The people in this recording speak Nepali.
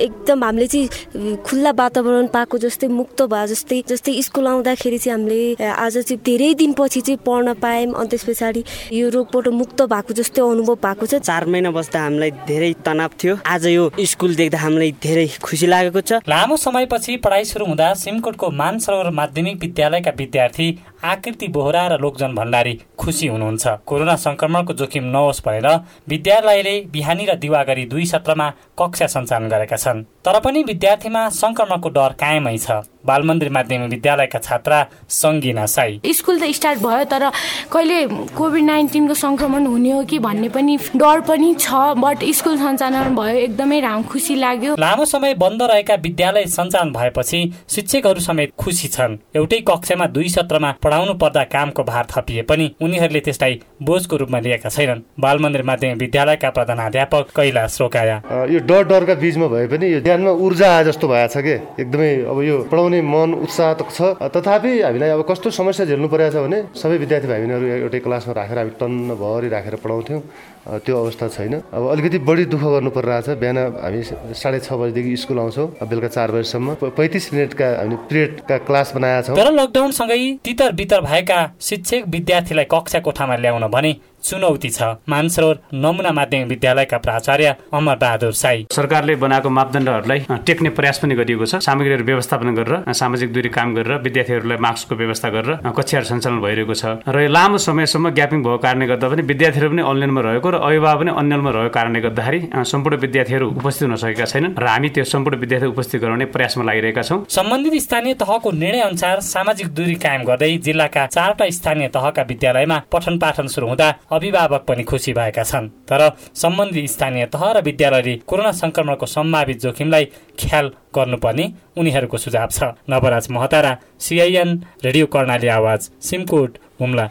एकदम हामीले चाहिँ खुल्ला वातावरण पाएको जस्तै मुक्त भयो जस्तै जस्तै स्कुल आउँदाखेरि चाहिँ हामीले आज चाहिँ धेरै दिनपछि चाहिँ पढ्न पायौँ। अनि त्यस पछाडि यो रोगबाट मुक्त भएको जस्तै अनुभव भएको छ। चार महिना बस्दा हामीलाई धेरै तनाव थियो। आज यो स्कुल देख्दा हामीलाई धेरै खुसी लागेको छ। लामो समयपछि पढाइ सुरु हुँदा सिमकोटको मानसरोवर माध्यमिक विद्यालयका विद्यार्थी आकृति बोहरा र लोकजन भण्डारी खुसी हुनुहुन्छ। कोरोना संक्रमणको जोखिम नहोस् भनेर विद्यालयले बिहानी र दिवागरी दुई सत्रमा कक्षा सञ्चालन गरेका छन्। Hassan तर पनि विद्यार्थीमा संक्रमणको डर कायमै छ। बालमन्दिर माध्यमिक विद्यालयका छात्रा सङ्गिना साई। स्कुल त स्टार्ट भयो तर कहिले कोभिड नाइन्टिनको संक्रमण हुने हो कि भन्ने पनि डर पनि छ बट स्कुल सञ्चालन भयो एकदमै राम खुसी लाग्यो। लामो समय बन्द रहेका विद्यालय सञ्चालन भएपछि शिक्षकहरू समेत खुसी छन्। एउटै कक्षामा दुई सत्रमा पढाउनु पर्दा कामको भार थपिए पनि उनीहरूले त्यसलाई बोझको रूपमा लिएका छैनन्। बालमन्दिर माध्यमिक विद्यालयका प्रधानाध्यापक कैलाश रोकाया। यो डर डरका बिचमा भए पनि ध्यानमा ऊर्जा आए जस्तो भएको छ कि? एकदमै अब यो पढाउने मन उत्साह छ। तथापि हामीलाई अब कस्तो समस्या झेल्नु परेको छ भने सबै विद्यार्थी भाइ बहिनीहरू एउटै क्लासमा राखेर हामी टन्न भरि राखेर पढाउँथ्यौँ। त्यो अवस्था छैन। अब अलिकति बढी दुःख गर्नु परिरहेको छ बिहान हामी साढे छ बजीदेखि स्कुल आउँछौँ। बेलुका चार बजीसम्म। पैँतिस मिनटका हामी पिरियडका क्लास बनाएका छौँ। तर लकडाउनसँगै तितर बितर भएका शिक्षक विद्यार्थीलाई कक्षा कोठामा ल्याउन भने चुनौती छ। मानसरोवर नमुना माध्यमिक विद्यालयका प्राचार्य अमर बहादुर साई। सरकारले बनाएको मापदण्डहरूलाई टेक्ने प्रयास पनि गरिएको छ। सामग्रीहरू व्यवस्थापन गरेर सामाजिक दूरी काम गरेर विद्यार्थीहरूलाई मास्कको व्यवस्था गरेर कक्षाहरू सञ्चालन भइरहेको छ। र यो लामो समयसम्म ग्यापिङ भएको कारणले गर्दा पनि विद्यार्थीहरू पनि अनलाइनमा रहेको र अभिभावक पनि अन्यलमा रहेको कारणले गर्दाखेरि सम्पूर्ण विद्यार्थीहरू उपस्थित हुन सकेका छैनन्। र हामी त्यो सम्पूर्ण विद्यार्थी उपस्थित गराउने प्रयासमा लागिरहेका छौँ। सम्बन्धित स्थानीय तहको निर्णय अनुसार सामाजिक दूरी कायम गर्दै जिल्लाका चारवटा स्थानीय तहका विद्यालयमा पठन पाठन सुरु हुँदा अभिभावक पनि खुसी भएका छन्। तर सम्बन्धित स्थानीय तह र विद्यालयले कोरोना संक्रमणको सम्भावित जोखिमलाई ख्याल गर्नुपर्ने उनीहरूको सुझाव छ। Nawaraj Mahatara CIN radio Karnali Awaj Simkot Humla.